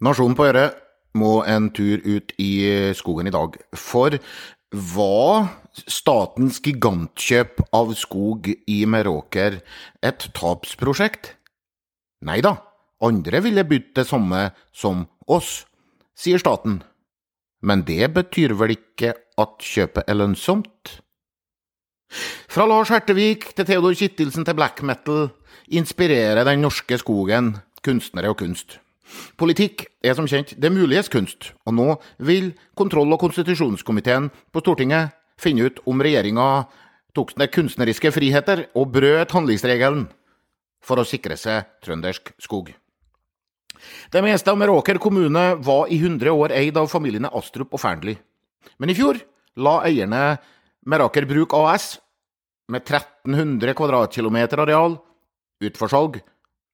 Nasjonen på Øre må en tur ut i skogen i dag. For var statens gigantkjøp av skog i Meråker et tapsprosjekt? Nei da, andre ville bydd det samme som oss, sier staten. Men det betyr vel ikke at kjøpet er lønnsomt? Fra Lars Hertevik til Theodor Kittelsen til black metal inspirerer den norske skogen kunstnere og kunst. Politikk er som kjent det muliges kunst, og nå vil kontroll- og konstitusjonskomiteen på Stortinget finne ut om regjeringa tok sine kunstneriske friheter og brøt handlingsregelen for å sikre seg trøndersk skog. Det meste av Meråker kommune var i 100 år eid av familiene Astrup og Fearnley. Men i fjor la eierne Meraker Bruk AS, med 1300 kvadratkilometer areal, ut for salg.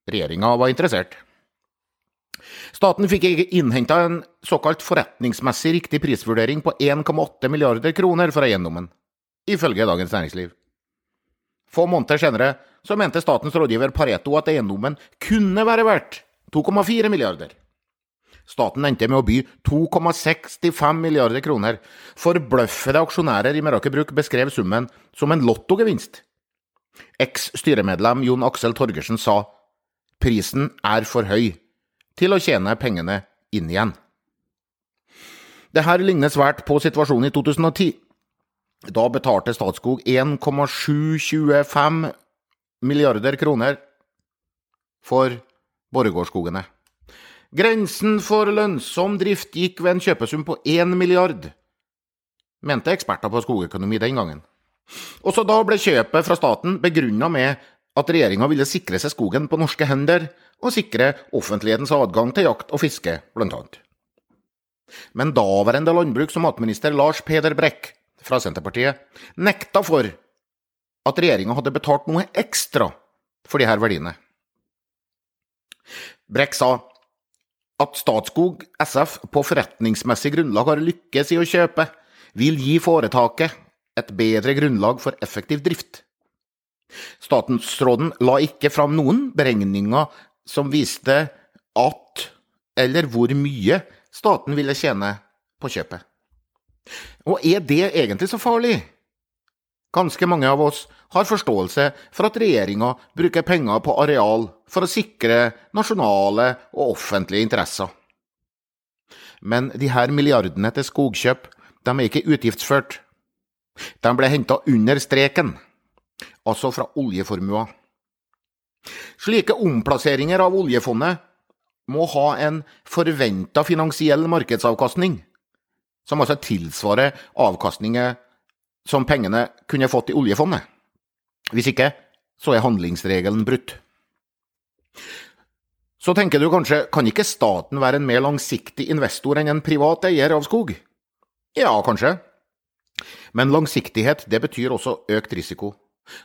Regjeringa var interessert. Staten fikk innhenta en såkalt forretningsmessig riktig prisvurdering på 1,8 milliarder kroner for eiendommen, ifølge Dagens Næringsliv. Få måneder senere så mente statens rådgiver Pareto at eiendommen kunne være verdt 2,4 milliarder. Staten endte med å by 2,65 milliarder kroner. Forbløffede aksjonærer i Meraker Bruk beskrev summen som en lottogevinst. Eks-styremedlem Jon Aksel Torgersen sa prisen er for høy til å tjene pengene inn igjen. Det her ligner svært på situasjonen i 2010. Da betalte Statskog 1,725 milliarder kroner for Borregaardskogene. Grensen for lønnsom drift gikk ved en kjøpesum på 1 milliard, mente eksperter på skogøkonomi den gangen. Også da ble kjøpet fra staten begrunna med at regjeringa ville sikre seg skogen på norske hender, og sikre offentlighetens adgang til jakt og fiske, annet. Men daværende landbruks- og matminister Lars Peder Brekk fra Senterpartiet nekta for at regjeringa hadde betalt noe ekstra for disse verdiene. Brekk sa at Statskog SF på forretningsmessig grunnlag har lykkes i å kjøpe, vil gi foretaket et bedre grunnlag for effektiv drift. Statsråden la ikke fram noen beregninger som viste at, eller hvor mye, staten ville tjene på kjøpet. Og er det egentlig så farlig? Ganske mange av oss har forståelse for at regjeringa bruker penger på areal for å sikre nasjonale og offentlige interesser. Men de her milliardene til skogkjøp, de er ikke utgiftsført. De ble henta under streken, altså fra oljeformua. Slike omplasseringer av oljefondet må ha en forventa finansiell markedsavkastning, som altså tilsvarer avkastninger som pengene kunne fått i oljefondet. Hvis ikke, så er handlingsregelen brutt. Så tenker du kanskje, kan ikke staten være en mer langsiktig investor enn en privat eier av skog? Ja, kanskje. Men langsiktighet, det betyr også økt risiko.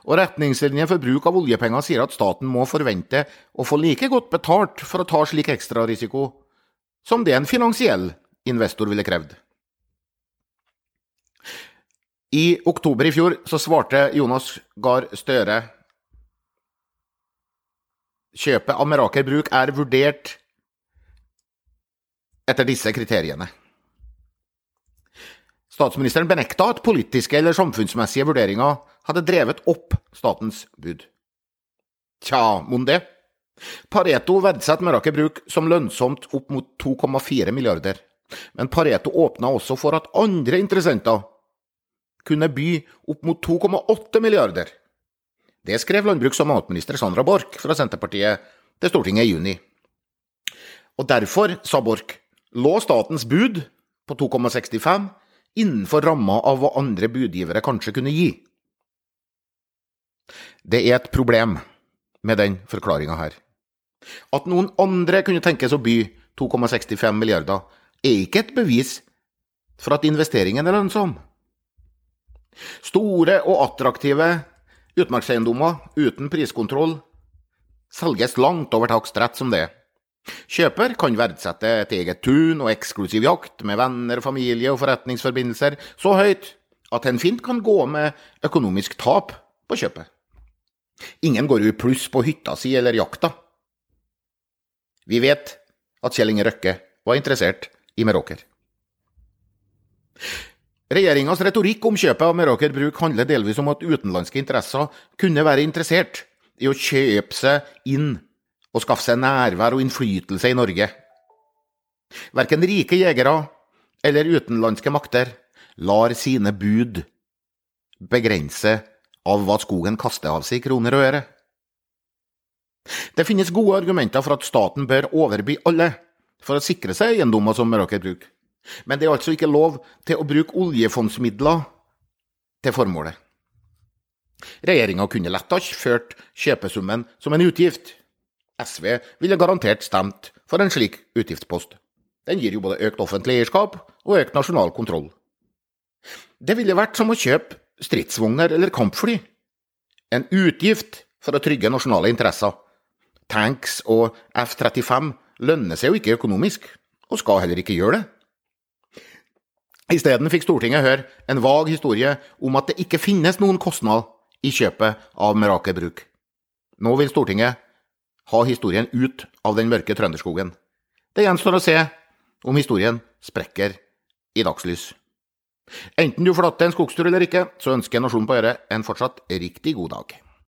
Og retningslinjer for bruk av oljepenger sier at staten må forvente å få like godt betalt for å ta slik ekstrarisiko som det en finansiell investor ville krevd. I oktober i fjor så svarte Jonas Gahr Støre kjøpet av Meraker Bruk er vurdert etter disse kriteriene. Statsministeren benekta at politiske eller samfunnsmessige vurderinger hadde drevet opp statens bud. Tja, mon det? Pareto verdsetter Møraker Bruk som lønnsomt opp mot 2,4 milliarder, men Pareto åpna også for at andre interessenter kunne by opp mot 2,8 milliarder. Det skrev landbruks- og matminister Sandra Borch fra Senterpartiet til Stortinget i juni. Og derfor, sa Borch, lå statens bud på 2,65 innenfor ramma av hva andre budgivere kanskje kunne gi. Det er et problem med den forklaringa her. At noen andre kunne tenkes å by 2,65 milliarder, er ikke et bevis for at investeringen er lønnsom. Store og attraktive utmarkseiendommer uten priskontroll selges langt over takstrett som det. Kjøper kan verdsette et eget tun og eksklusiv jakt med venner, familie og forretningsforbindelser så høyt at en fint kan gå med økonomisk tap på kjøpet. Ingen går jo i pluss på hytta si eller jakta. Vi vet at Kjell Inge Røkke var interessert i Meråker. Regjeringas retorikk om kjøpet av Meråker Bruk handler delvis om at utenlandske interesser kunne være interessert i å kjøpe seg inn og skaffe seg nærvær og innflytelse i Norge. Verken rike jegere eller utenlandske makter lar sine bud begrense av hva skogen kaster av seg i kroner og øre. Det finnes gode argumenter for at staten bør overby alle for å sikre seg eiendommer som Meråker Bruk, men det er altså ikke lov til å bruke oljefondsmidler til formålet. Regjeringa kunne lett ha ført kjøpesummen som en utgift. SV ville garantert stemt for en slik utgiftspost. Den gir jo både økt offentlig eierskap og økt nasjonal kontroll. Det ville vært som å kjøpe stridsvogner eller kampfly. En utgift for å trygge nasjonale interesser. Tanks og F-35 lønner seg jo ikke økonomisk, og skal heller ikke gjøre det. Isteden fikk Stortinget høre en vag historie om at det ikke finnes noen kostnad i kjøpet av Meraker Bruk. Nå vil Stortinget ha historien ut av den mørke trønderskogen. Det gjenstår å se om historien sprekker i dagslys. Enten du forlater en skogstur eller ikke, så ønsker Nasjonen på Øre en fortsatt riktig god dag.